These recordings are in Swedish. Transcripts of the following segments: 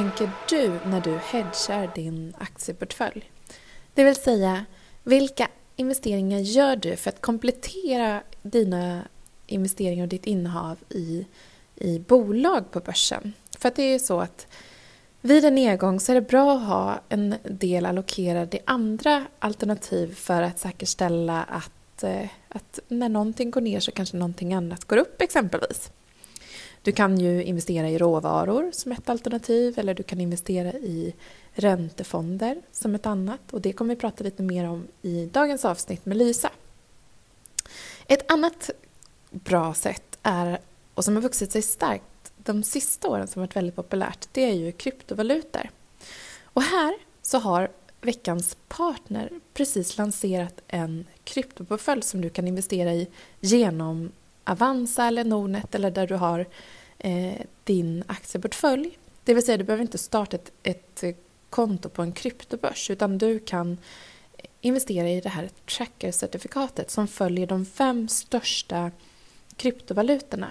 Tänker du när du hedgar din aktieportfölj? Det vill säga, vilka investeringar gör du för att komplettera dina investeringar och ditt innehav i, i bolag på börsen? För att det är ju så att vid en nedgång så är det bra att ha en del allokerad i andra alternativ för att säkerställa att, eh, att när någonting går ner så kanske någonting annat går upp exempelvis. Du kan ju investera i råvaror som ett alternativ eller du kan investera i räntefonder som ett annat och det kommer vi prata lite mer om i dagens avsnitt med Lysa. Ett annat bra sätt är, och som har vuxit sig starkt de sista åren som varit väldigt populärt, det är ju kryptovalutor. Och här så har veckans partner precis lanserat en kryptoportfölj som du kan investera i genom Avanza eller Nordnet eller där du har eh, din aktieportfölj. Det vill säga du behöver inte starta ett, ett eh, konto på en kryptobörs utan du kan investera i det här tracker-certifikatet som följer de fem största kryptovalutorna.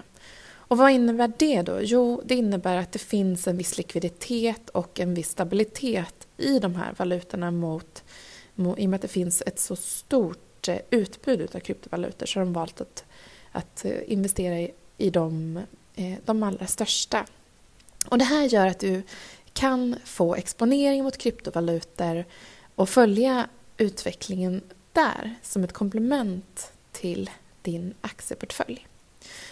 Och vad innebär det då? Jo, det innebär att det finns en viss likviditet och en viss stabilitet i de här valutorna mot, mot i och med att det finns ett så stort eh, utbud av kryptovalutor så har de valt att, att eh, investera i, i de, eh, de allra största. Och det här gör att du kan få exponering mot kryptovalutor och följa utvecklingen där som ett komplement till din aktieportfölj.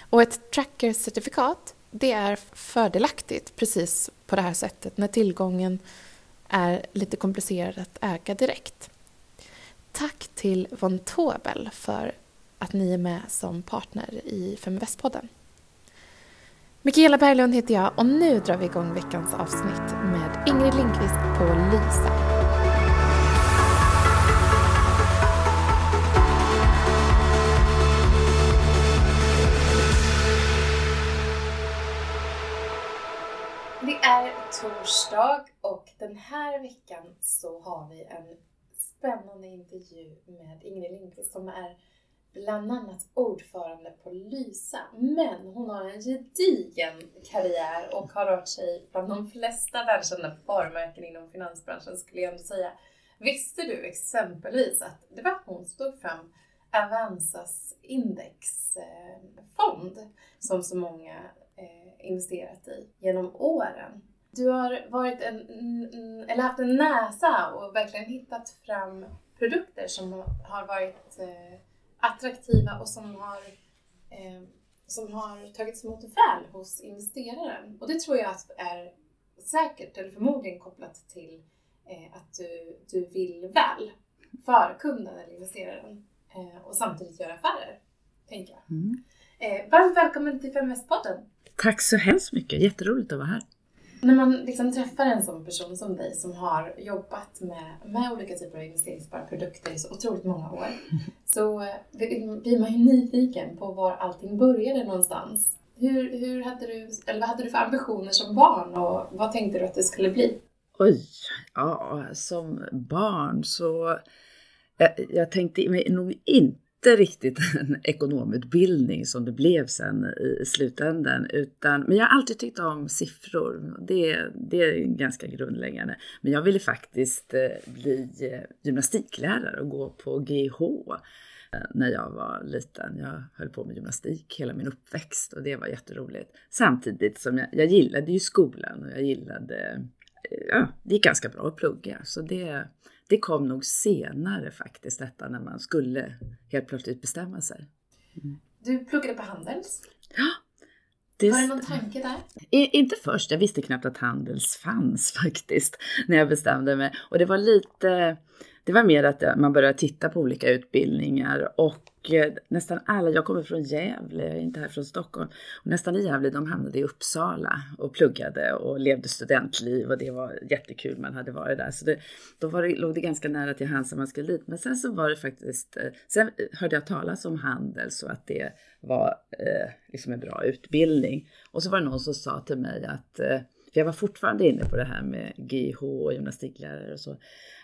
Och ett tracker-certifikat det är fördelaktigt precis på det här sättet när tillgången är lite komplicerad att äga direkt. Tack till Von Tobel för att ni är med som partner i Feminvest-podden. Mikaela Berglund heter jag och nu drar vi igång veckans avsnitt med Ingrid Lindqvist på Lysa. Det är torsdag och den här veckan så har vi en spännande intervju med Ingrid Lindqvist som är bland annat ordförande på Lysa. Men hon har en gedigen karriär och har rört sig bland de flesta världskända varumärken inom finansbranschen skulle jag ändå säga. Visste du exempelvis att det var hon som tog fram Avanzas indexfond eh, som så många eh, investerat i genom åren. Du har varit en, eller haft en näsa och verkligen hittat fram produkter som har varit eh, attraktiva och som har, eh, som har tagits emot väl hos investeraren. Och det tror jag är säkert, eller förmodligen kopplat till att du, du vill väl för kunden eller investeraren och samtidigt göra affärer, tänker jag. Mm. varmt välkommen till 5S-podden! Tack så hemskt mycket, jätteroligt att vara här. När man liksom träffar en sån person som dig som har jobbat med, med olika typer av investeringsbara produkter i så otroligt många år så eh, blir man ju nyfiken på var allting började någonstans. Hur, hur hade du, eller vad hade du för ambitioner som barn och vad tänkte du att det skulle bli? Oj, ja, som barn så jag, jag tänkte nog inte inte riktigt en ekonomutbildning som det blev sen i slutändan. Utan, men jag har alltid tyckt om siffror. Det, det är ganska grundläggande. Men jag ville faktiskt eh, bli eh, gymnastiklärare och gå på GH eh, när jag var liten. Jag höll på med gymnastik hela min uppväxt och det var jätteroligt. Samtidigt som jag, jag gillade ju skolan och jag gillade, ja, det gick ganska bra att plugga. Så det, det kom nog senare faktiskt detta när man skulle helt plötsligt bestämma sig. Mm. Du pluggade på Handels? Ja. Det... Var det någon tanke där? Inte först, jag visste knappt att Handels fanns faktiskt när jag bestämde mig. Och det var lite, det var mer att man började titta på olika utbildningar och Eh, nästan alla, jag kommer från Gävle, jag är inte här från Stockholm, och nästan i Gävle de hamnade i Uppsala och pluggade och levde studentliv och det var jättekul, man hade varit där. Så det, då var det, låg det ganska nära till hands att man skulle dit. Men sen så var det faktiskt, eh, sen hörde jag talas om handel så att det var eh, liksom en bra utbildning. Och så var det någon som sa till mig att eh, för jag var fortfarande inne på det här med GH och gymnastiklärare och så,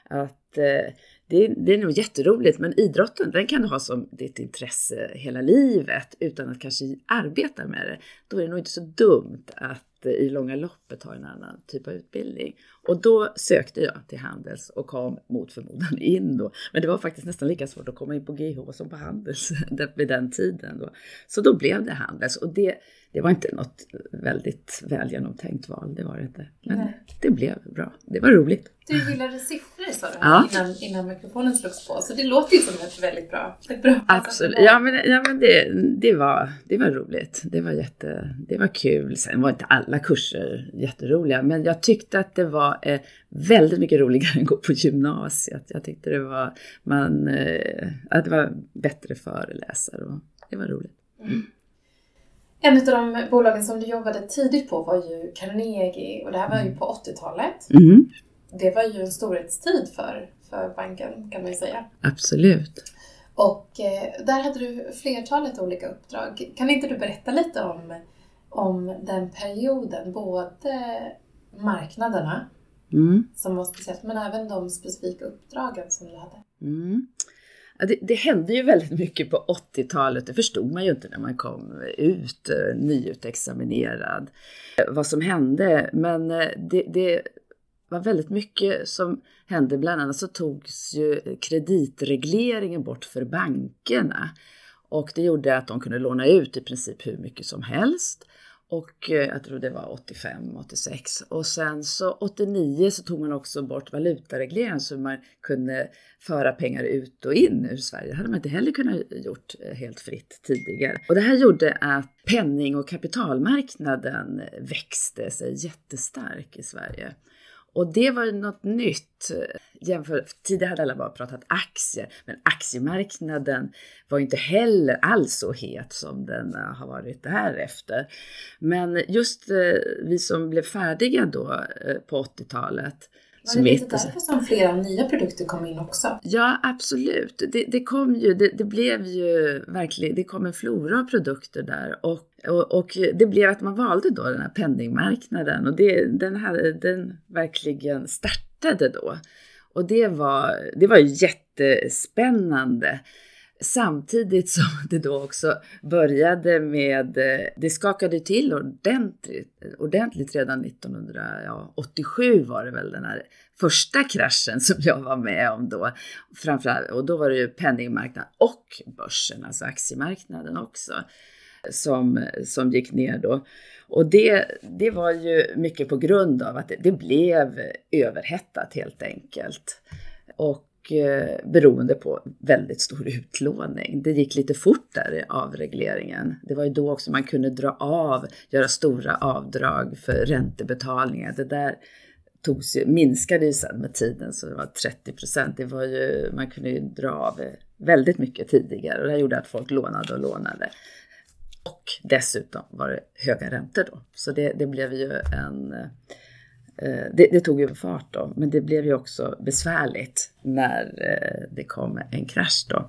att eh, det, det, är nog jätteroligt, men idrotten den kan du ha som ditt intresse hela livet utan att kanske arbeta med det. Då är det nog inte så dumt att eh, i långa loppet ha en annan typ av utbildning. Och då sökte jag till Handels och kom mot förmodan in då. Men det var faktiskt nästan lika svårt att komma in på GH som på Handels vid den tiden. Då. Så då blev det Handels och det, det var inte något väldigt väl genomtänkt val, det var det inte. Men Nej. det blev bra, det var roligt. Du gillade siffror sa du ja. innan, innan mikrofonen slogs på, så det låter ju som ett väldigt bra, ett bra Absolut, ja men, ja, men det, det, var, det var roligt. Det var, jätte, det var kul. Sen var inte alla kurser jätteroliga, men jag tyckte att det var eh, väldigt mycket roligare än att gå på gymnasiet. Jag tyckte det var, man, eh, att det var bättre föreläsare och det var roligt. Mm. En av de bolagen som du jobbade tidigt på var ju Carnegie och det här var ju på 80-talet. Mm. Det var ju en storhetstid för, för banken kan man ju säga. Absolut. Och eh, där hade du flertalet olika uppdrag. Kan inte du berätta lite om, om den perioden? Både marknaderna, mm. som var speciellt, men även de specifika uppdragen som du hade. Mm. Det, det, hände ju väldigt mycket på 80-talet. Det förstod man ju inte när man kom ut eh, nyutexaminerad eh, vad som hände. Men eh, det, det var väldigt mycket som hände. Bland annat så togs ju kreditregleringen bort för bankerna. Och det gjorde att de kunde låna ut i princip hur mycket som helst. Och eh, jag tror det var 85, 86. Och sen så 89 så tog man också bort valutaregleringen så man kunde föra pengar ut och in ur Sverige. Det hade man inte heller kunnat gjort eh, helt fritt tidigare. Och det här gjorde att penning och kapitalmarknaden växte sig jättestark i Sverige. Och det var ju något nytt. Jämför, tidigare hade alla bara pratat aktier, men aktiemarknaden var inte heller alls så het som den eh, har varit därefter. Men just eh, vi som blev färdiga då eh, på 80-talet var det lite därför som flera nya produkter kom in också? Ja, absolut. Det, det kom ju, det, det, blev ju verkligen, det kom en flora av produkter där och, och, och, det blev att man valde då den här penningmarknaden och det, den, hade, den verkligen startade då. Och det var, det var jättespännande. Samtidigt som det då också började med, eh, det skakade till ordentligt, ordentligt redan 1987 var det väl den här första kraschen som jag var med om då. Framförallt, och då var det ju penningmarknaden och börsen, alltså aktiemarknaden också, som, som gick ner då. Och det, det var ju mycket på grund av att det, det blev överhettat helt enkelt. Och och eh, beroende på väldigt stor utlåning. Det gick lite fort där i avregleringen. Det var ju då också man kunde dra av, göra stora avdrag för räntebetalningar. Det där togs ju, minskade ju sen med tiden så det var 30 procent. Det var ju, man kunde ju dra av väldigt mycket tidigare och det gjorde att folk lånade och lånade. Och dessutom var det höga räntor då. Så det, det blev ju en Eh, det, det, tog ju fart då, men det blev ju också besvärligt när eh, det kom en krasch då.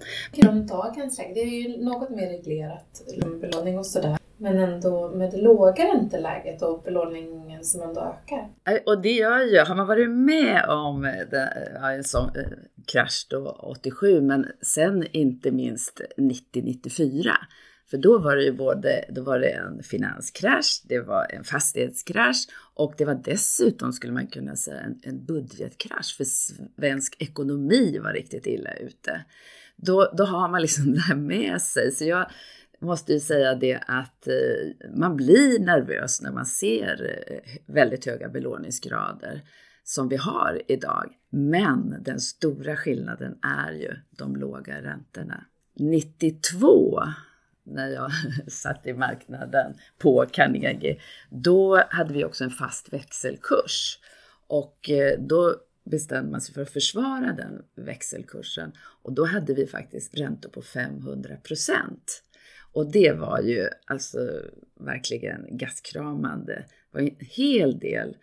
Om dagens läge, det är ju något mer reglerat, belåning och sådär. Men ändå med det låga ränteläget och belåningen som ändå ökar. Eh, och det gör ju, har man varit med om en sån krasch då 87, men sen inte minst 90-94 för då var det ju både, då var det en finanskrasch, det var en fastighetskrasch och det var dessutom, skulle man kunna säga, en, en budgetkrasch för svensk ekonomi var riktigt illa ute. Då, då har man liksom det här med sig. Så jag måste ju säga det att eh, man blir nervös när man ser eh, väldigt höga belåningsgrader som vi har idag. Men den stora skillnaden är ju de låga räntorna. 92 när jag satt i marknaden på Carnegie, då hade vi också en fast växelkurs. Och eh, då bestämde man sig för att försvara den växelkursen. Och då hade vi faktiskt räntor på 500 procent. Och det var ju alltså verkligen gastkramande. Det var en hel del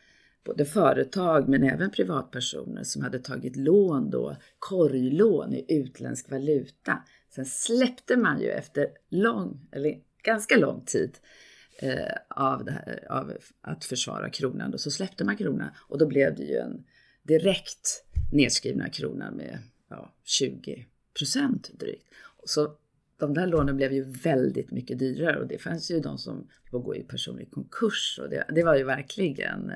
både företag men även privatpersoner som hade tagit lån då, korglån i utländsk valuta Sen släppte man ju efter lång, eller ganska lång tid eh, av, här, av att försvara kronan. Och så släppte man kronan och då blev det ju en direkt nedskrivna kronan med ja, 20 procent drygt. Så de där lånen blev ju väldigt mycket dyrare och det fanns ju de som var gå i personlig konkurs och det, det var ju verkligen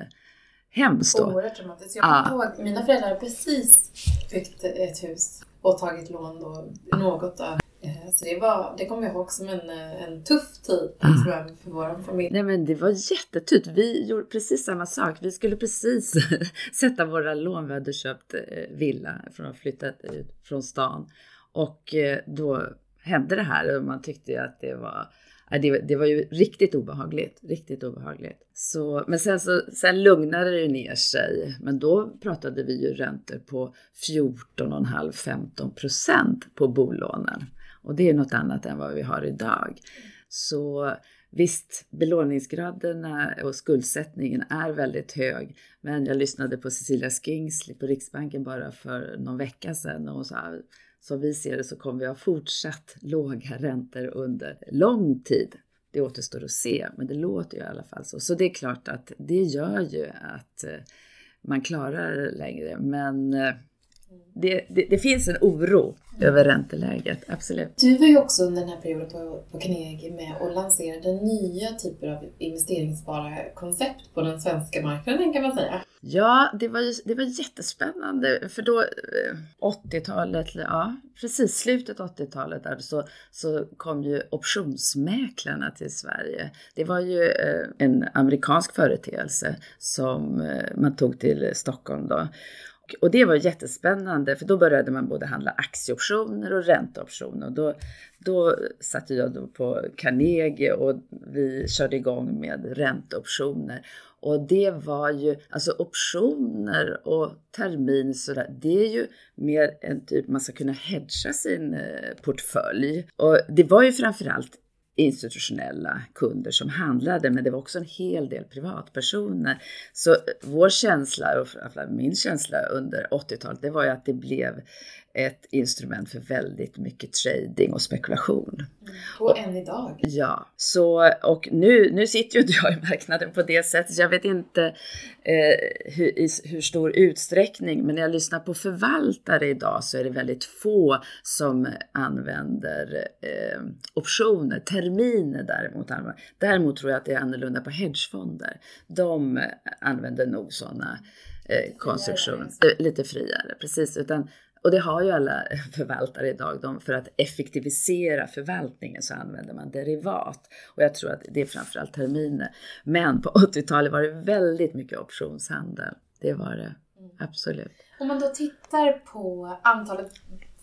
hemskt då. Oerhört dramatiskt. Jag kommer ah. ihåg, mina föräldrar har precis byggt ett hus och tagit lån då, något av Eh, så det, var, det kommer jag ihåg som en, eh, en tuff tid mm. tror jag, för vår familj. Nej men det var jättetufft. Vi gjorde precis samma sak. Vi skulle precis sätta våra lån. Vi hade köpt eh, villa från att flyttat ut från stan. Och då hände det här och man tyckte att det var det, det var ju riktigt obehagligt, riktigt obehagligt. Så, men sen, så, sen lugnade det ner sig. Men då pratade vi ju räntor på 14,5-15 procent på bolånen. Och det är något annat än vad vi har idag. Så visst, belåningsgraderna och skuldsättningen är väldigt hög. Men jag lyssnade på Cecilia Skingsley på Riksbanken bara för någon vecka sedan och hon sa som vi ser det så kommer vi ha fortsatt låga räntor under lång tid. Det återstår att se, men det låter ju i alla fall så. Så det är klart att det gör ju att eh, man klarar det längre. Men eh, det, det, det, finns en oro över ränteläget, absolut. Du var ju också under den här perioden på, på Carnegie med och lanserade nya typer av investeringsbara koncept på den svenska marknaden kan man säga. Ja, det var, det var jättespännande för då 80-talet, eh, ja precis slutet 80-talet där så, så kom ju optionsmäklarna till Sverige. Det var ju eh, en amerikansk företeelse som eh, man tog till Stockholm då. Och det var jättespännande för då började man både handla aktieoptioner och ränteoptioner. Och då, då satt jag då på Carnegie och vi körde igång med ränteoptioner. Och det var ju, alltså optioner och termin sådär, det är ju mer en typ man ska kunna hedga sin eh, portfölj. Och det var ju framförallt institutionella kunder som handlade, men det var också en hel del privatpersoner. Så eh, vår känsla, och min känsla under 80-talet, det var ju att det blev ett instrument för väldigt mycket trading och spekulation. Mm. Och än idag. Ja, så och nu, nu sitter ju inte jag i marknaden på det sättet, jag vet inte eh, hur, i hur stor utsträckning, men när jag lyssnar på förvaltare idag så är det väldigt få som använder eh, optioner, terminer däremot. Däremot tror jag att det är annorlunda på hedgefonder. De använder nog sådana eh, konstruktioner, lite friare, precis. Utan och det har ju alla förvaltare idag. De, för att effektivisera förvaltningen så använder man derivat. Och jag tror att det är framförallt terminer. Men på 80-talet var det väldigt mycket optionshandel. Det var det. Mm. Absolut. Om man då tittar på antalet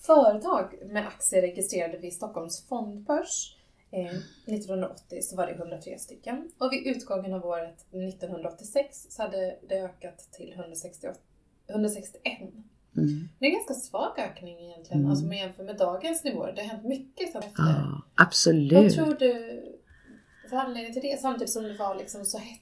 företag med aktier registrerade vid Stockholms fondbörs eh, 1980 så var det 103 stycken. Och vid utgången av året 1986 så hade det ökat till 168, 161. Mm. Det är en ganska svag ökning egentligen, mm. alltså med jämför med dagens nivåer. Det har hänt mycket sen efter. Ja, absolut. Vad tror du var anledningen till det? Samtidigt som det var liksom så hett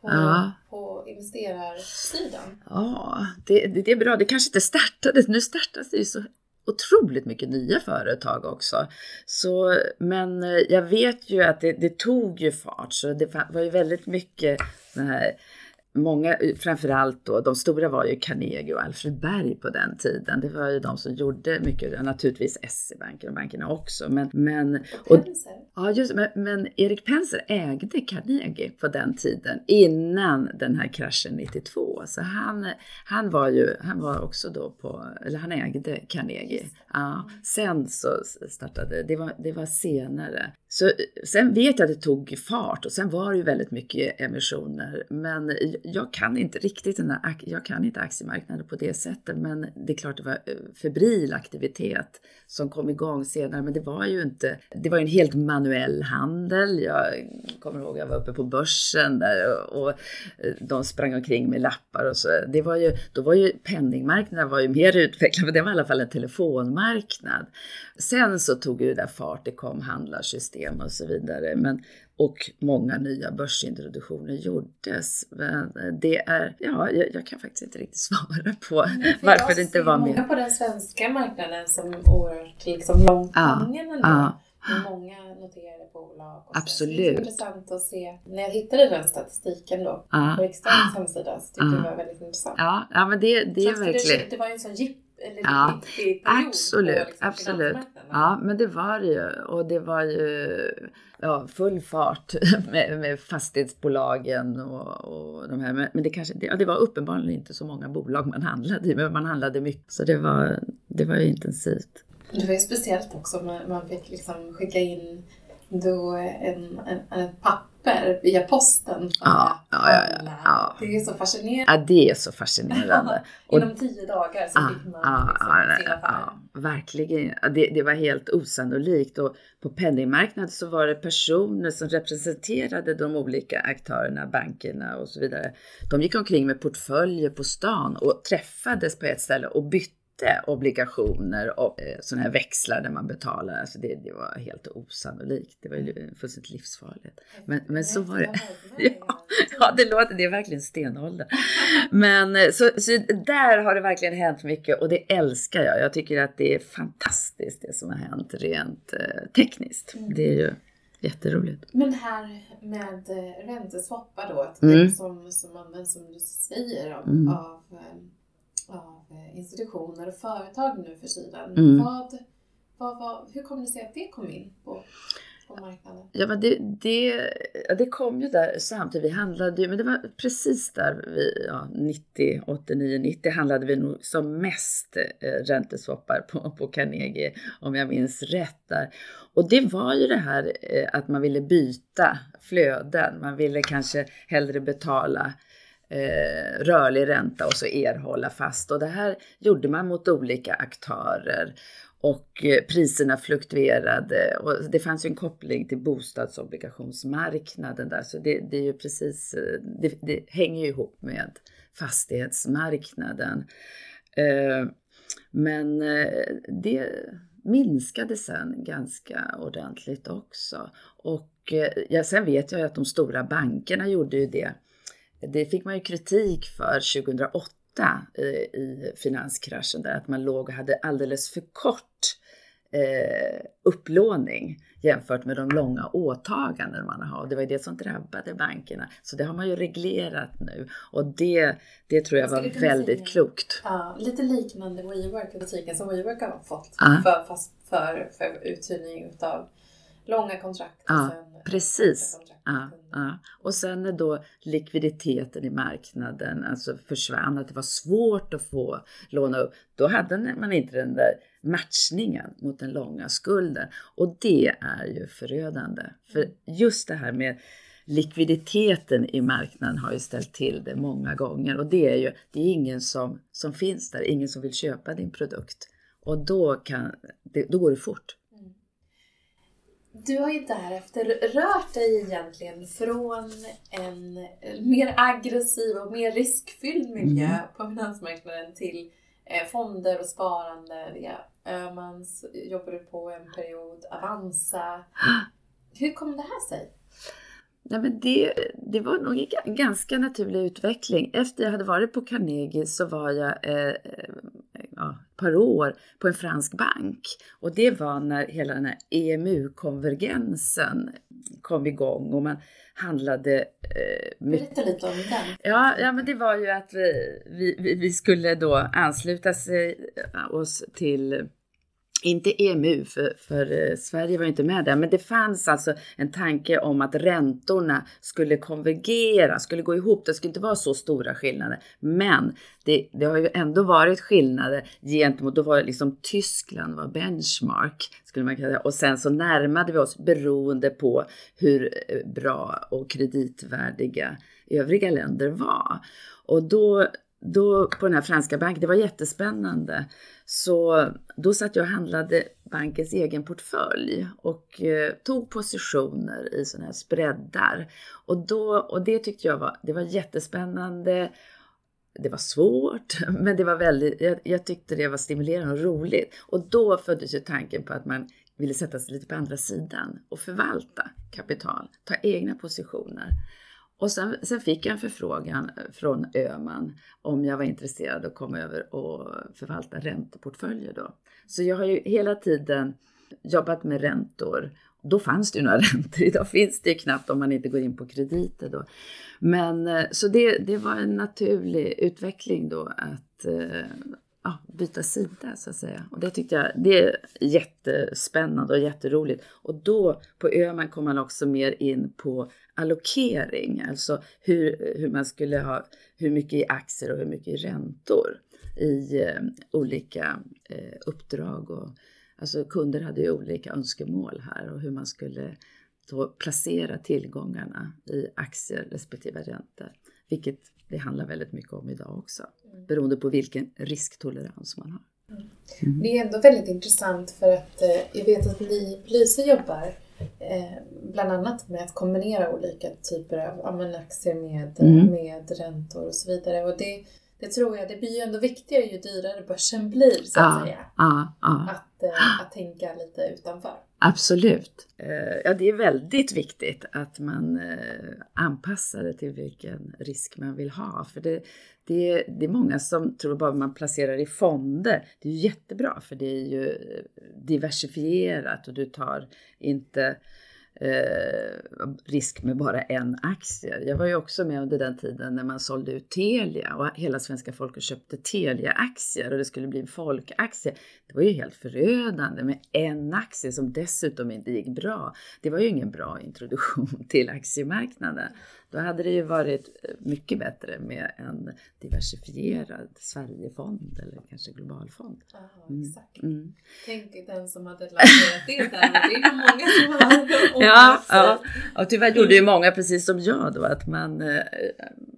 på, ja. på investerarsidan. Ja, det, det, det, är bra. Det kanske inte startade. Nu startas det ju så otroligt mycket nya företag också. Så, men eh, jag vet ju att det, det tog ju fart, så det var ju väldigt mycket den här många, framförallt då, de stora var ju Carnegie och Alfred Berg på den tiden. Det var ju de som gjorde mycket, naturligtvis SE-banken och bankerna också. Men, men, och, ja, just, men, men Erik Penser ägde Carnegie på den tiden, innan den här kraschen 92. Så han, han var ju, han var också då på, eller han ägde Carnegie. Ja, sen så startade, det var, det var senare. Så, eh, sen vet jag att det tog fart och sen var det ju väldigt mycket emissioner. Men jag kan inte riktigt den här, jag kan inte aktiemarknaden på det sättet. Men det är klart det var eh, febril aktivitet som kom igång senare. Men det var ju inte, det var ju en helt manuell handel. Jag kommer ihåg jag var uppe på börsen där och, och eh, de sprang omkring med lappar och så. Det var ju, då var ju penningmarknaden var ju mer utvecklad, men det var i alla fall en telefonmarknad. Sen så tog ju det där fart, det kom handlarsystem och så vidare. Men, och många nya börsintroduktioner gjordes. Men det är, ja, jag, jag kan faktiskt inte riktigt svara på varför det inte var mer. många på den svenska marknaden som oerhört liksom långt ja, ja. många noterade bolag. Absolut. Så. Det är intressant att se. När jag hittade den statistiken då Ja. på riksdagens hemsida så tyckte jag Ja. det var väldigt intressant. Ja, ja men det, det är Känns det- verkligen... Det var ju en sån jipp, eller Ja, period Absolut, på liksom, absolut. Ja, men det var det ju. Och det var ju ja, full fart med, med fastighetsbolagen och, och de här. Men, det, kanske, det, ja, det var uppenbarligen inte så många bolag man handlade i, men man handlade mycket. Så det var, det var ju intensivt. Det var ju speciellt också man fick liksom skicka in då en, en, en papper via posten. Ja, ja, ja, ja. Det är så fascinerande. Ja, det är så fascinerande. Inom tio dagar så Ja, fick man ja, liksom sin affär. verkligen. Det, det var helt osannolikt. Och på penningmarknaden så var det personer som representerade de olika aktörerna, bankerna och så vidare. De gick omkring med portföljer på stan och träffades på ett ställe och bytte obligationer och eh, sådana här växlar där man betalar. Alltså det, det var helt osannolikt. Det var ju fullständigt livsfarligt. Men, men så var det. Ja, ja, det låter, det är verkligen stenålder. Men eh, så, så där har det verkligen hänt mycket och det älskar jag. Jag tycker att det är fantastiskt det som har hänt rent eh, tekniskt. Mm. Det är ju jätteroligt. Men här med eh, ränteswappar då, Mm. mm. som, som används som du säger av, Mm. av, eh, av eh, institutioner och företag nu för tiden. Mm. Vad, vad, vad, hur kommer det sig att det kom in på, på marknaden? Ja, men det, det, det kom ju där samtidigt. Vi handlade ju, men det var precis där vi, ja, 90, 89, 90 handlade vi nog som mest eh, ränteswappar på, på Carnegie, om jag minns rätt där. Och det var ju det här eh, att man ville byta flöden. Man ville kanske hellre betala eh, rörlig ränta och så erhålla fast. Och det här gjorde man mot olika aktörer och eh, priserna fluktuerade och det fanns ju en koppling till bostadsobligationsmarknaden där så det, det är ju precis, eh, det, det hänger ju ihop med fastighetsmarknaden. Eh, Men eh, det minskade sen ganska ordentligt också. Och ja, sen vet jag ju att de stora bankerna gjorde ju det. Det fick man ju kritik för 2008 i, i finanskraschen där att man låg och hade alldeles för kort eh, upplåning jämfört med de långa åtaganden man har. Det var ju det som drabbade bankerna. Så det har man ju reglerat nu och det, det tror jag Vad var väldigt säga? klokt. Ja, lite liknande WeWork, kritiken som WeWork har fått Ja. för, fast för, för uthyrning utav långa kontrakt. Ja, precis. Ja, ja. Och sen när då likviditeten i marknaden alltså försvann, att det var svårt att få låna upp, då hade man inte den där matchningen mot den långa skulden. Och det är ju förödande. För just det här med likviditeten i marknaden har ju ställt till det många gånger och det är ju, det är ingen som, som finns där, ingen som vill köpa din produkt. Och då, kan, då går det fort. Du har ju därefter rört dig egentligen från en mer aggressiv och mer riskfylld miljö Mm. på finansmarknaden till eh, fonder och sparande via Öhmans, jobbade på en period, Avanza. Hur kom det här sig? Nej, men det, det var nog en ga- ganska naturlig utveckling. Efter jag hade varit på Carnegie så var jag eh, ja, ett par år på en fransk bank. Och det var när hela den här EMU-konvergensen kom igång och man handlade eh, mycket Berätta lite om den. Ja, ja, men det var ju att vi, vi, vi- vi skulle då ansluta sig, eh, oss till inte EMU, för, för eh, Sverige var ju inte med där, men det fanns alltså en tanke om att räntorna skulle konvergera, skulle gå ihop. Det skulle inte vara så stora skillnader. Men det, det har ju ändå varit skillnader gentemot, då var det liksom Tyskland var benchmark, skulle man kunna säga. Och sen så närmade vi oss beroende på hur eh, bra och kreditvärdiga övriga länder var. Och då, då på den här franska banken, det var jättespännande. Så då satt jag och handlade bankens egen portfölj och eh, tog positioner i sådana här spreadar. Och, då, och det tyckte jag var, det var jättespännande. Det var svårt, men det var väldigt, jag, jag tyckte det var stimulerande och roligt. Och då föddes ju tanken på att man ville sätta sig lite på andra sidan och förvalta kapital, ta egna positioner. Och sen, sen fick jag en förfrågan från Öman om jag var intresserad att komma över och förvalta ränteportföljer då. Så jag har ju hela tiden jobbat med räntor. Då fanns det ju några räntor, idag finns det ju knappt om man inte går in på krediter då. Men eh, så det, det var en naturlig utveckling då att eh, ja, byta sida så att säga. Och det tyckte jag, det är jättespännande och jätteroligt. Och då på Öman kom man också mer in på allokering, alltså hur, hur man skulle ha, hur mycket i aktier och hur mycket i räntor i eh, olika eh, uppdrag. Och, alltså kunder hade ju olika önskemål här och hur man skulle då placera tillgångarna i aktier respektive räntor. Vilket det handlar väldigt mycket om idag också, mm beroende på vilken risktolerans man har. Mm. Det är ändå väldigt intressant för att eh, jag vet att ni på Lyse jobbar eh, bland annat med att kombinera olika typer av ja, aktier med, mm. med räntor och så vidare. Och det, det tror jag, det blir ju ändå viktigare ju dyrare börsen blir så att ja, säga. Ja, ja. Att, eh, att tänka lite utanför. Absolut. Eh, ja, det är väldigt viktigt att man eh, anpassar det till vilken risk man vill ha. För det, det, det är många som tror bara man placerar i fonder. Det är ju jättebra för det är ju eh, diversifierat och du tar inte eh, risk med bara en aktie. Jag var ju också med under den tiden när man sålde ut Telia och hela svenska folket köpte Telia-aktier och det skulle bli en folkaktie. Det var ju helt förödande med en aktie som dessutom inte gick bra. Det var ju ingen bra introduktion till aktiemarknaden. Då hade det ju varit mycket bättre med en diversifierad Sverigefond eller kanske globalfond. Aha, mm. exakt. Mm. Tänk den som hade lanserat det där. Det är många som har Ja, ja. Och tyvärr gjorde ju många precis som jag då att man eh,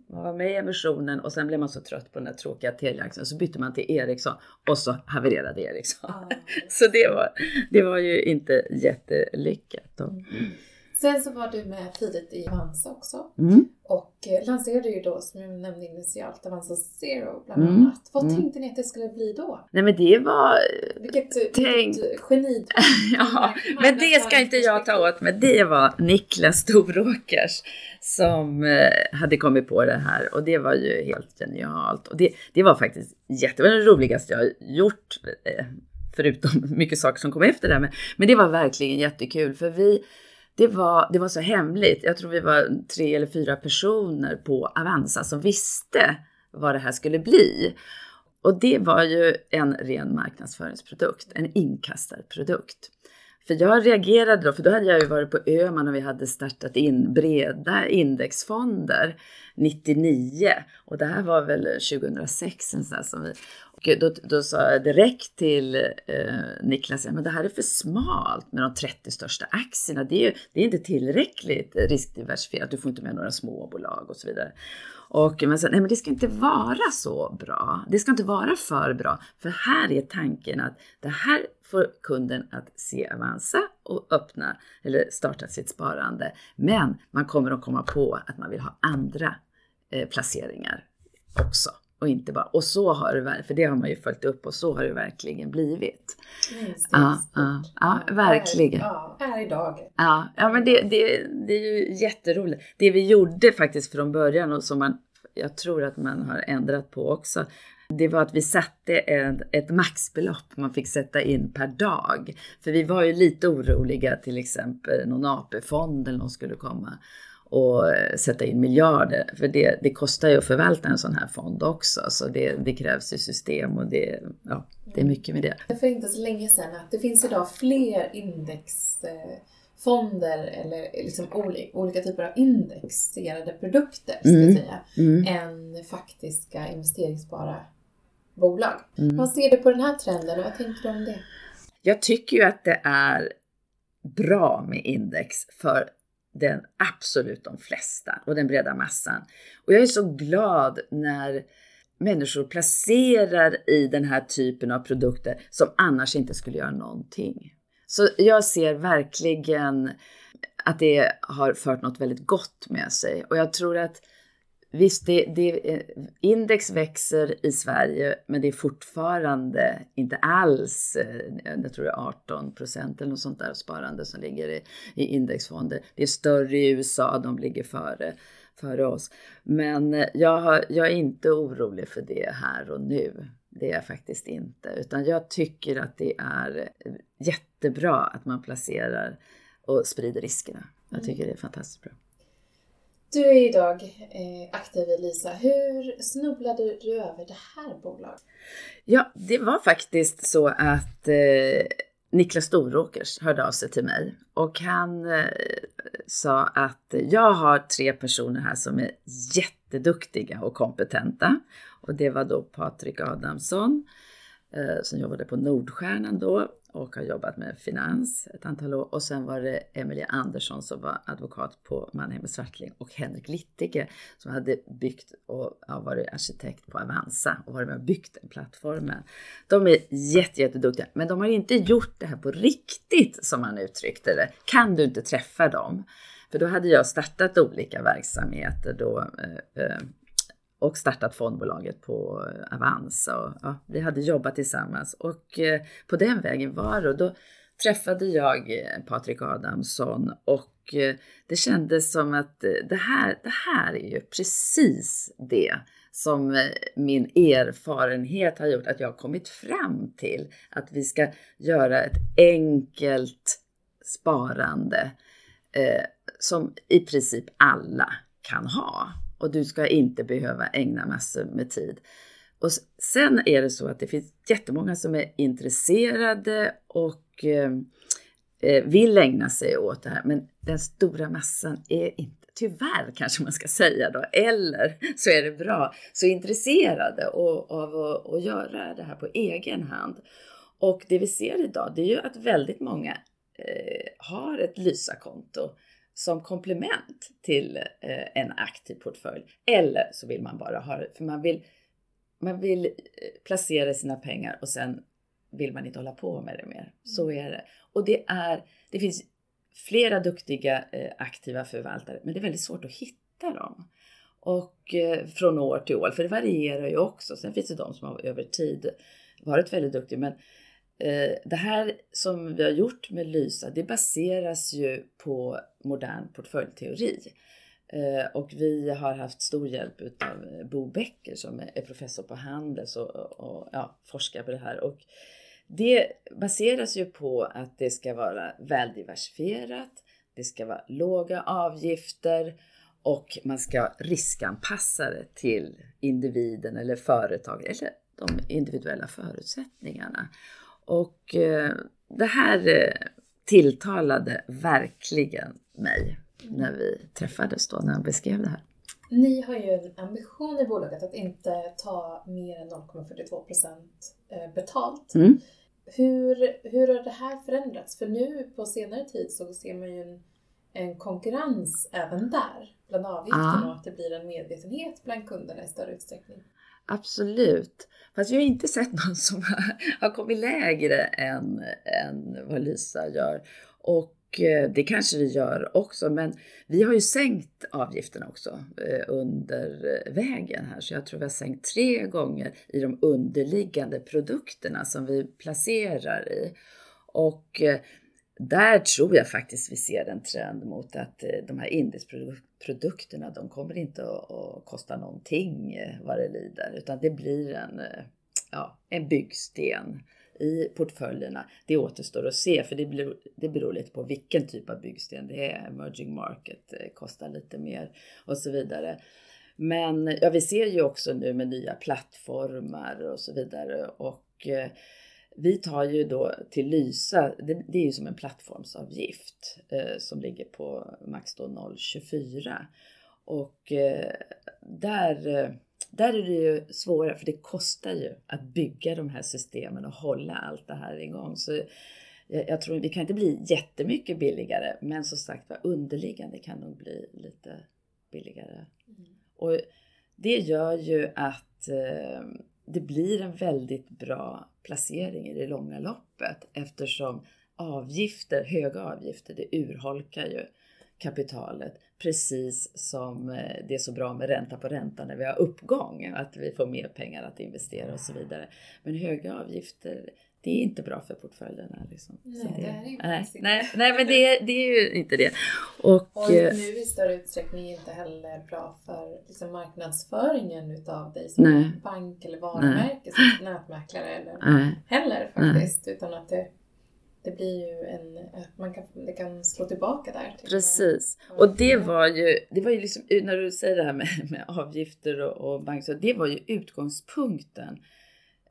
var med i emissionen och sen blev man så trött på den där tråkiga Telia-aktien så bytte man till Ericsson och så havererade Ericsson. Ah. så det var, det var ju inte jättelyckat. Mm. Sen så var du med tidigt i Avanza också. Mm. Och eh, lanserade ju då, som jag nämnde initialt, Avanza Zero bland mm. annat. Vad mm. tänkte ni att det skulle bli då? Nej men det var... Vilket, eh, tänk... vilket geni! ja, men det ska inte jag ta åt mig. Det var Niklas Storåkers som eh, hade kommit på det här och det var ju helt genialt. Och det, det var faktiskt jätte, det roligaste jag har gjort. Förutom mycket saker som kom efter det. Men, men det var verkligen jättekul för vi det var, det var så hemligt. Jag tror vi var tre eller fyra personer på Avanza som visste vad det här skulle bli. Och det var ju en ren marknadsföringsprodukt, en inkastarprodukt. För jag reagerade då, för då hade jag ju varit på Öman och vi hade startat in breda indexfonder 99 och det här var väl 2006 sån som vi och då, då sa jag direkt till eh, Niklas, men det här är för smalt med de 30 största aktierna. Det är, ju, det är inte tillräckligt riskdiversifierat, du får inte med några småbolag och så vidare. Och man sa, nej men det ska inte vara så bra. Det ska inte vara för bra. För här är tanken att det här får kunden att se Avanza och öppna eller starta sitt sparande. Men man kommer att komma på att man vill ha andra eh, placeringar också. Och inte bara, och så har det för det har man ju följt upp och så har det verkligen blivit. ja, ja, ja, verkligen. Ja, är idag. Ja, ja men det, det, det är ju jätteroligt. Det vi gjorde faktiskt från början och som man, jag tror att man har ändrat på också, det var att vi satte ett, ett maxbelopp man fick sätta in per dag. För vi var ju lite oroliga till exempel någon AP-fond eller någon skulle komma och sätta in miljarder. För det, det kostar ju att förvalta en sån här fond också. Så det, det krävs ju system och det, ja, det är mycket med det. För inte så länge sedan att det finns idag fler indexfonder eller liksom olika typer av indexerade produkter ska mm. jag säga, mm. än faktiska investeringsbara bolag. Mm. Vad ser du på den här trenden och vad tänker du om det? Jag tycker ju att det är bra med index för den absolut de flesta och den breda massan. Och jag är så glad när människor placerar i den här typen av produkter som annars inte skulle göra någonting. Så jag ser verkligen att det har fört något väldigt gott med sig och jag tror att Visst, det, det, index växer i Sverige, men det är fortfarande inte alls, eh, jag tror det är 18 procent eller något sånt där sparande som ligger i, i indexfonder. Det är större i USA, de ligger före, före oss. Men eh, jag, har, jag är inte orolig för det här och nu. det är jag faktiskt inte. Utan jag tycker att det är jättebra att man placerar och sprider riskerna. Jag mm. tycker det är fantastiskt bra. Du är idag eh, aktiv i Lisa. Hur snubblade du över det här bolaget? Ja, det var faktiskt så att eh, Niklas Storåkers hörde av sig till mig och han eh, sa att jag har tre personer här som är jätteduktiga och kompetenta. Och det var då Patrik Adamsson eh, som jobbade på Nordstjärnan då och har jobbat med finans ett antal år. Och sen var det Emelie Andersson som var advokat på Mannheim Swartling och Henrik Littige som hade byggt och ja, varit arkitekt på Avanza och varit med och byggt den plattformen. De är jätte, jätteduktiga, men de har inte gjort det här på riktigt som man uttryckte det. Kan du inte träffa dem? För då hade jag startat olika verksamheter då eh, eh och startat fondbolaget på eh, Avanza. Och, ja, vi hade jobbat tillsammans och eh, på den vägen var det. Och då träffade jag eh, Patrik Adamsson och eh, det kändes som att eh, det här, det här är ju precis det som min erfarenhet har gjort att jag har kommit fram till att vi ska göra ett enkelt sparande som i princip alla kan ha och du ska inte behöva ägna massor med tid. Och sen är det så att det finns jättemånga som är intresserade och eh, eh, vill ägna sig åt det här, men den stora massan är inte, tyvärr kanske man ska säga då, eller så är det bra, så intresserade av att göra det här på egen hand. Och det vi ser idag, det är ju att väldigt många eh, har ett Lysa-konto som komplement till eh, en aktiv portfölj. Eller så vill man bara ha det, för man vill, man vill eh, placera sina pengar och sen vill man inte hålla på med det mer. Så mm. är det. Och det, är, det finns flera duktiga eh, aktiva förvaltare, men det är väldigt svårt att hitta dem. Och från år till år, för det varierar ju också. Sen finns det de som har över tid varit väldigt duktiga, men Eh, det här som vi har gjort med Lysa, det baseras ju på modern portföljteori. Eh, och vi har haft stor hjälp av eh, Bo Becker som är professor på Handels och, och ja, forskar på det här. Och det baseras ju på att det ska vara väldiversifierat, det ska vara låga avgifter och man ska riskanpassa det till individen eller företaget eller de individuella förutsättningarna. Och eh, det här eh, tilltalade verkligen mig när vi träffades då, när han beskrev det här. Ni har ju en ambition i bolaget att inte ta mer än 0,42 procent eh, betalt. Mm. Hur, hur har det här förändrats? För nu på senare tid så ser man ju en, en konkurrens även där bland avgifterna ah. och att det blir en medvetenhet bland kunderna i större utsträckning. Absolut. Fast jag har inte sett någon som har kommit lägre än, än vad Lisa gör. Och eh, det kanske vi gör också, men vi har ju sänkt avgifterna också eh, under eh, vägen här. Så jag tror vi har sänkt tre gånger i de underliggande produkterna som vi placerar i. Och där tror jag faktiskt vi ser en trend mot att de här Produkterna de kommer inte att, kosta någonting eh, vad det lider, utan det blir en, eh, ja, en byggsten i portföljerna. Det återstår att se, för det beror, det beror lite på vilken typ av byggsten det är. Emerging market eh, kostar lite mer och så vidare. Men ja, vi ser ju också nu med nya plattformar och så vidare och vi tar ju då till Lysa, det, det är ju som en plattformsavgift eh, som ligger på max då 0,24. Och eh, där, eh, där är det ju svårare för det kostar ju att bygga de här systemen och hålla allt det här igång. Så jag, jag tror vi kan inte bli jättemycket billigare men som sagt var underliggande kan nog bli lite billigare. Mm. Och det gör ju att eh, det blir en väldigt bra placering i det långa loppet eftersom avgifter, höga avgifter, det urholkar ju kapitalet. Precis som eh, det är så bra med ränta på ränta när vi har uppgång, att vi får mer pengar att investera och så vidare. Men höga avgifter, det är inte bra för portföljerna. Liksom. Nej, det, det, är ju nej, nej, nej, men det, det är ju inte det. Och, och eh, nu i större utsträckning inte heller bra för liksom, marknadsföringen utav dig som nej. bank eller varumärke, som nätmäklare eller heller faktiskt. Utan att det det blir ju en, man kan, det kan slå tillbaka där. Precis. Och det var ju, det var ju liksom, när du säger det här med, med avgifter och, och bank, så det var ju utgångspunkten eh,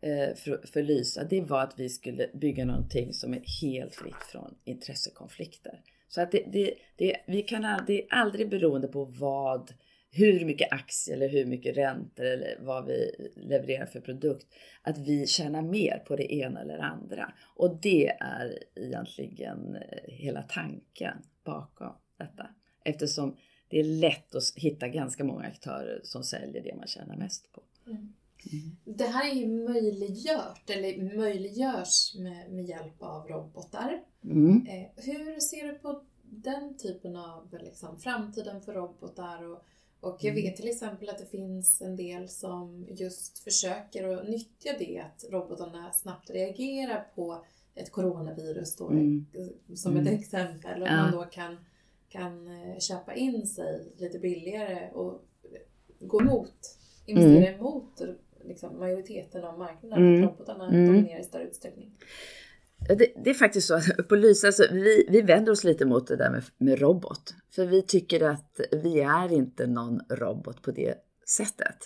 Eh, för, för Lysa. Det var att vi skulle bygga någonting som är helt fritt från intressekonflikter. Så att det, det, det, vi kan aldrig, aldrig beroende på vad hur mycket aktier eller hur mycket räntor eller vad vi levererar för produkt, att vi tjänar mer på det ena eller andra. Och det är egentligen eh, hela tanken bakom detta. Eftersom det är lätt att hitta ganska många aktörer som säljer det man tjänar mest på. Mm. Mm. Det här är ju möjliggjort, eller möjliggörs med, med hjälp av robotar. Mm. Eh, hur ser du på den typen av liksom, framtiden för robotar och och jag mm. vet till exempel att det finns en del som just försöker att nyttja det att robotarna snabbt reagerar på ett coronavirus då, mm. som ett mm. exempel. Och ja. man då kan, kan eh, köpa in sig lite billigare och gå emot, investera mm. emot liksom, majoriteten av marknaden. Mm. Robotarna mm. dominerar i större utsträckning. Det, det, är faktiskt så att på Lysa, alltså, vi, vi vänder oss lite mot det där med, med robot. För vi tycker att vi är inte någon robot på det sättet.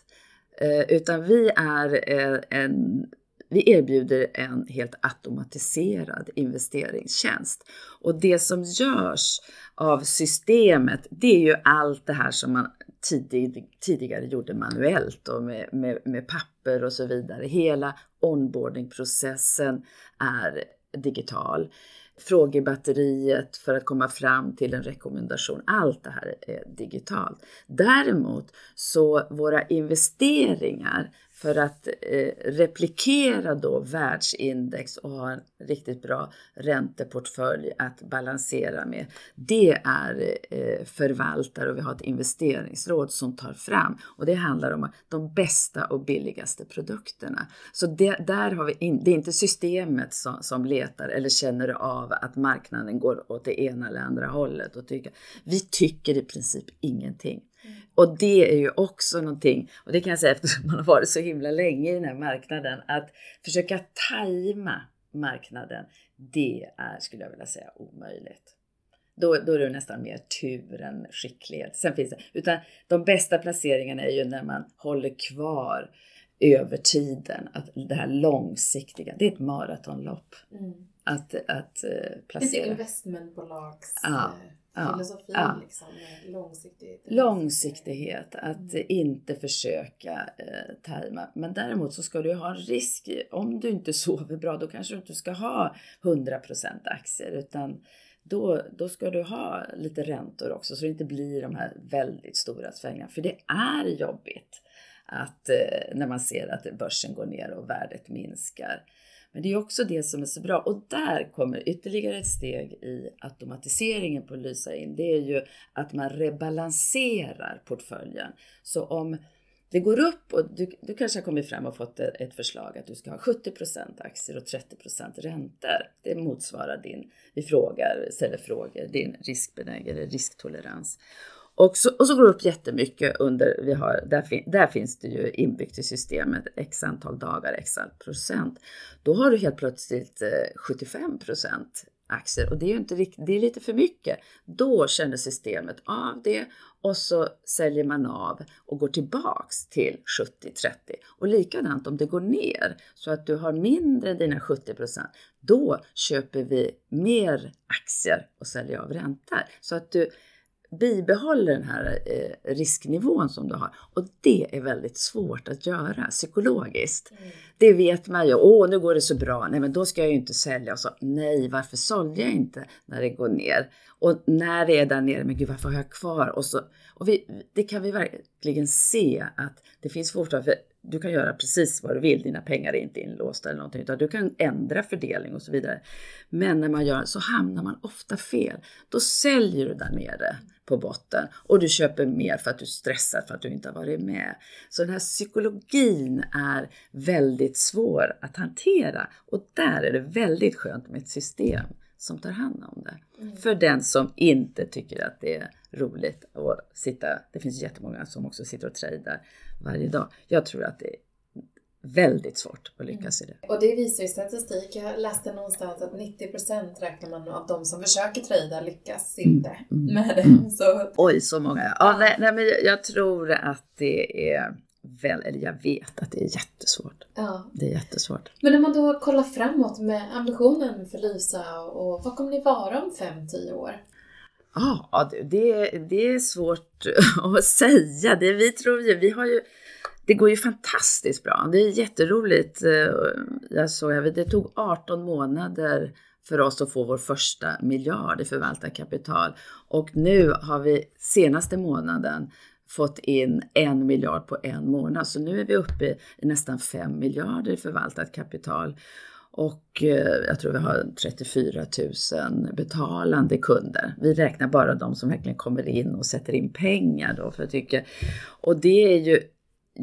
Eh, utan vi är eh, en, vi erbjuder en helt automatiserad investeringstjänst. Och det som görs av systemet, det är ju allt det här som man tidig, tidigare gjorde manuellt och med, med, med papper och så vidare. Hela onboardingprocessen är digital. Frågebatteriet för att komma fram till en rekommendation. Allt det här är digitalt. Däremot så våra investeringar för att eh, replikera då världsindex och ha en riktigt bra ränteportfölj att balansera med. Det är eh, förvaltare och vi har ett investeringsråd som tar fram och det handlar om de bästa och billigaste produkterna. Så det, där har vi in, det är inte systemet som, som letar eller känner av att marknaden går åt det ena eller andra hållet och tycker. Vi tycker i princip ingenting. Och det är ju också någonting, och det kan jag säga eftersom man har varit så himla länge i den här marknaden, att försöka tajma marknaden, det är, skulle jag vilja säga, omöjligt. Då, då är det nästan mer tur än skicklighet. Sen finns det, utan de bästa placeringarna är ju när man håller kvar över tiden, att det här långsiktiga, det är ett maratonlopp. Mm. Att, att uh, placera. Lite investmentbolags... Ja. Ja, filosofi, ja. Liksom, långsiktighet. Långsiktighet, att mm. inte försöka eh, tajma. Men däremot så ska du ha en risk. Om du inte sover bra, då kanske du inte ska ha 100% aktier, utan då, då ska du ha lite räntor också så det inte blir de här väldigt stora svängningarna. För det är jobbigt att eh, när man ser att börsen går ner och värdet minskar. Men det är också det som är så bra och där kommer ytterligare ett steg i automatiseringen på Lysa in. Det är ju att man rebalanserar portföljen. Så om det går upp och du, du kanske har kommit fram och fått ett förslag att du ska ha 70% aktier och 30% räntor. Det motsvarar din, vi frågar, ställer frågor, din riskbenägenhet, risktolerans. Och så, och så går det upp jättemycket under, vi har, där, fin, där finns det ju inbyggt i systemet x antal dagar, x antal procent. Då har du helt plötsligt eh, 75 procent aktier och det är ju inte riktigt, det är lite för mycket. Då känner systemet av det och så säljer man av och går tillbaks till 70-30. Och likadant om det går ner så att du har mindre än dina 70 procent, då köper vi mer aktier och säljer av räntor. Så att du bibehåller den här eh, risknivån som du har. Och det är väldigt svårt att göra psykologiskt. Mm. Det vet man ju. Åh, nu går det så bra. Nej, men då ska jag ju inte sälja. Och så, nej, varför sålde jag inte när det går ner? Och när det är där nere, men gud, varför har jag kvar? Och, så, och vi, det kan vi verkligen se att det finns fortfarande, du kan göra precis vad du vill, dina pengar är inte inlåsta eller någonting, utan du kan ändra fördelning och så vidare. Men när man gör så hamnar man ofta fel. Då säljer du där nere på botten och du köper mer för att du stressar för att du inte har varit med. Så den här psykologin är väldigt svår att hantera och där är det väldigt skönt med ett system som tar hand om det. Mm. För den som inte tycker att det är roligt att sitta, det finns jättemånga som också sitter och tradar varje dag. Jag tror att det är väldigt svårt att lyckas mm. i det. Och det visar ju statistik. Jag läste någonstans att 90% räknar man av de som försöker trada lyckas mm, inte mm. med det. Mm. Så... Oj, så många. Ja, nej, nej, men jag tror att det är väl, eller jag vet att det är jättesvårt. Ja. Det är jättesvårt. Men om man då kollar framåt med ambitionen för Lysa och vad kommer ni vara om 5-10 år? Ja, det, det är svårt att säga. Det vi tror ju, vi har ju det går ju fantastiskt bra. Det är jätteroligt. Eh, jag såg, det tog 18 månader för oss att få vår första miljard i förvaltat kapital. Och nu har vi senaste månaden fått in en miljard på en månad. Så nu är vi uppe i nästan 5 miljarder i förvaltat kapital. Och eh, jag tror vi har 34 000 betalande kunder. Vi räknar bara de som verkligen kommer in och sätter in pengar då. För jag tycker, och det är ju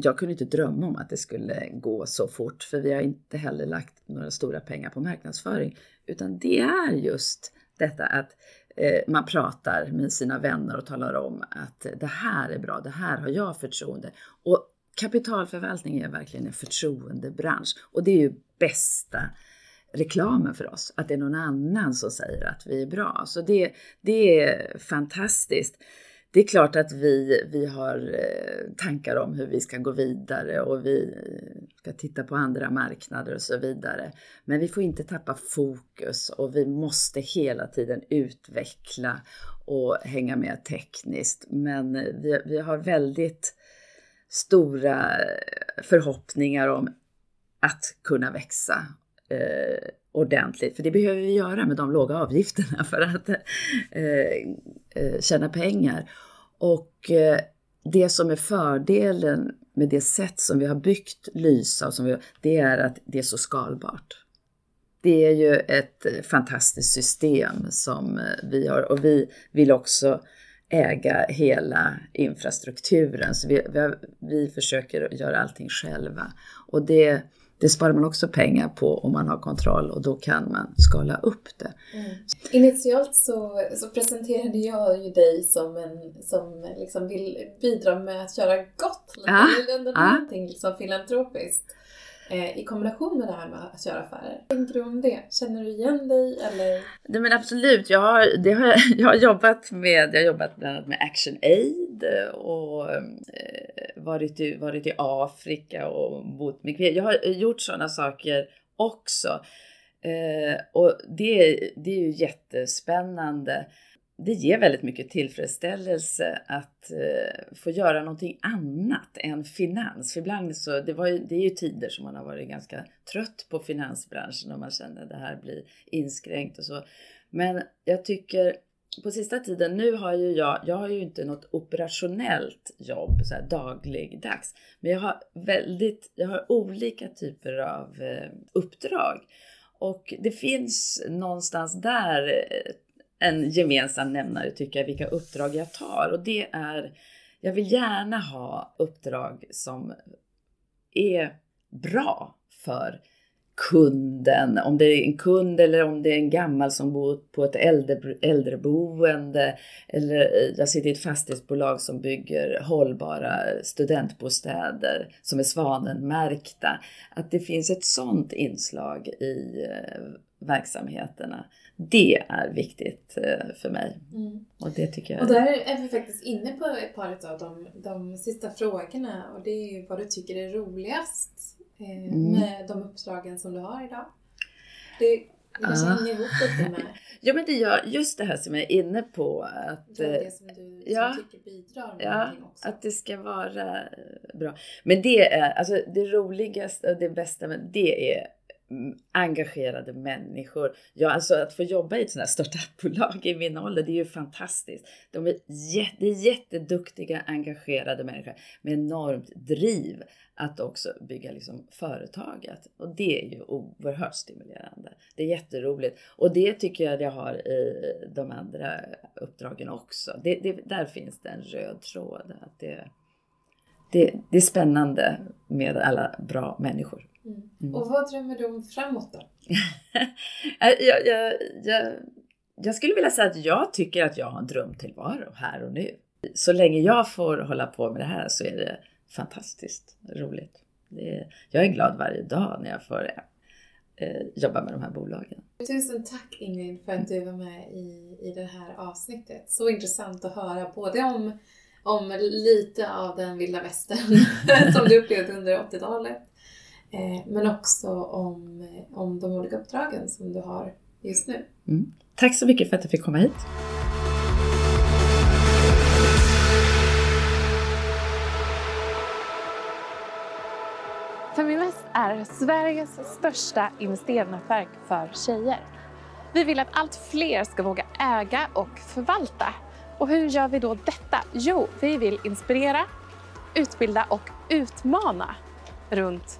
jag kunde inte drömma om att det skulle gå så fort, för vi har inte heller lagt några stora pengar på marknadsföring, utan det är just detta att eh, man pratar med sina vänner och talar om att det här är bra, det här har jag förtroende. Och kapitalförvaltning är verkligen en förtroendebransch och det är ju bästa reklamen för oss, att det är någon annan som säger att vi är bra. Så det, det är fantastiskt det är klart att vi, vi har eh, tankar om hur vi ska gå vidare och vi eh, ska titta på andra marknader och så vidare. Men vi får inte tappa fokus och vi måste hela tiden utveckla och hänga med tekniskt. Men eh, vi, vi har väldigt stora förhoppningar om att kunna växa eh, ordentligt, för det behöver vi göra med de låga avgifterna för att eh, eh, tjäna pengar. Och eh, det som är fördelen med det sätt som vi har byggt Lysa, och som vi, det är att det är så skalbart. Det är ju ett eh, fantastiskt system som eh, vi har och vi vill också äga hela infrastrukturen. Så vi, vi, vi försöker göra allting själva. Och det det sparar man också pengar på om man har kontroll och då kan man skala upp det. Mm. Initialt så, så presenterade jag ju dig som en som liksom vill bidra med att göra gott. Lite, ja. Ändå ja. någonting liksom filantropiskt. Eh, i kombination med det här med att göra affärer. Vad tänker du om det? Känner du igen dig eller? Nej men absolut, jag har, det har, jag har jobbat med, jag har jobbat bland annat med Action Aid och eh, varit, i, varit i Afrika och bott med kvinnor. Jag har gjort sådana saker också. Eh, och det, det är ju jättespännande det ger väldigt mycket tillfredsställelse att eh, få göra någonting annat än finans. För ibland så, det, var ju, det är ju tider som man har varit ganska trött på finansbranschen och man känner att det här blir inskränkt och så. Men jag tycker på sista tiden, nu har ju jag, jag har ju inte något operationellt jobb så här dagligdags, men jag har väldigt, jag har olika typer av eh, uppdrag. Och det finns någonstans där eh, en gemensam nämnare tycker jag, vilka uppdrag jag tar. Och det är, jag vill gärna ha uppdrag som är bra för kunden, om det är en kund eller om det är en gammal som bor på ett äldre, äldreboende eller eh, jag sitter i ett fastighetsbolag som bygger hållbara studentbostäder som är svanenmärkta. Att det finns ett sådant inslag i eh, verksamheterna. Det är viktigt eh, för mig. Mm. Och det tycker jag. Och där är vi faktiskt inne på ett par av de, de sista frågorna och det är ju vad du tycker är roligast eh, mm. med de uppdragen som du har idag. Det, det kanske ah. hänger ihop lite med... Ja men det gör just det här som jag är inne på. Att, det som du ja, som tycker bidrar med ja, också. att det ska vara bra. Men det är, alltså det roligaste och det bästa med det är engagerade människor. Ja, alltså att få jobba i ett sånt här startupbolag i min ålder, det är ju fantastiskt. De är, jätte, jätteduktiga, engagerade människor med enormt driv att också bygga liksom företaget. Och det är ju oerhört stimulerande. Det är jätteroligt. Och det tycker jag jag har i de andra uppdragen också. Det, det, där finns det en röd tråd. Att det, det, det är spännande med alla bra människor. Mm. Och vad drömmer du om framåt då? jag, jag, jag, jag skulle vilja säga att jag tycker att jag har en drömtillvaro här och nu. Så länge jag får hålla på med det här så är det fantastiskt roligt. Är, jag är glad varje dag när jag får eh, jobba med de här bolagen. Tusen tack Ingrid för att du var med i, i det här avsnittet. Så intressant att höra både om, om lite av den vilda västern som du upplevde under 80-talet eh, men också om, om de olika uppdragen som du har just nu. Mm. Tack så mycket för att jag fick komma hit. Feminvest är Sveriges största investeringsnätverk för tjejer. Vi vill att allt fler ska våga äga och förvalta. Och hur gör vi då detta? Jo, vi vill inspirera, utbilda och utmana runt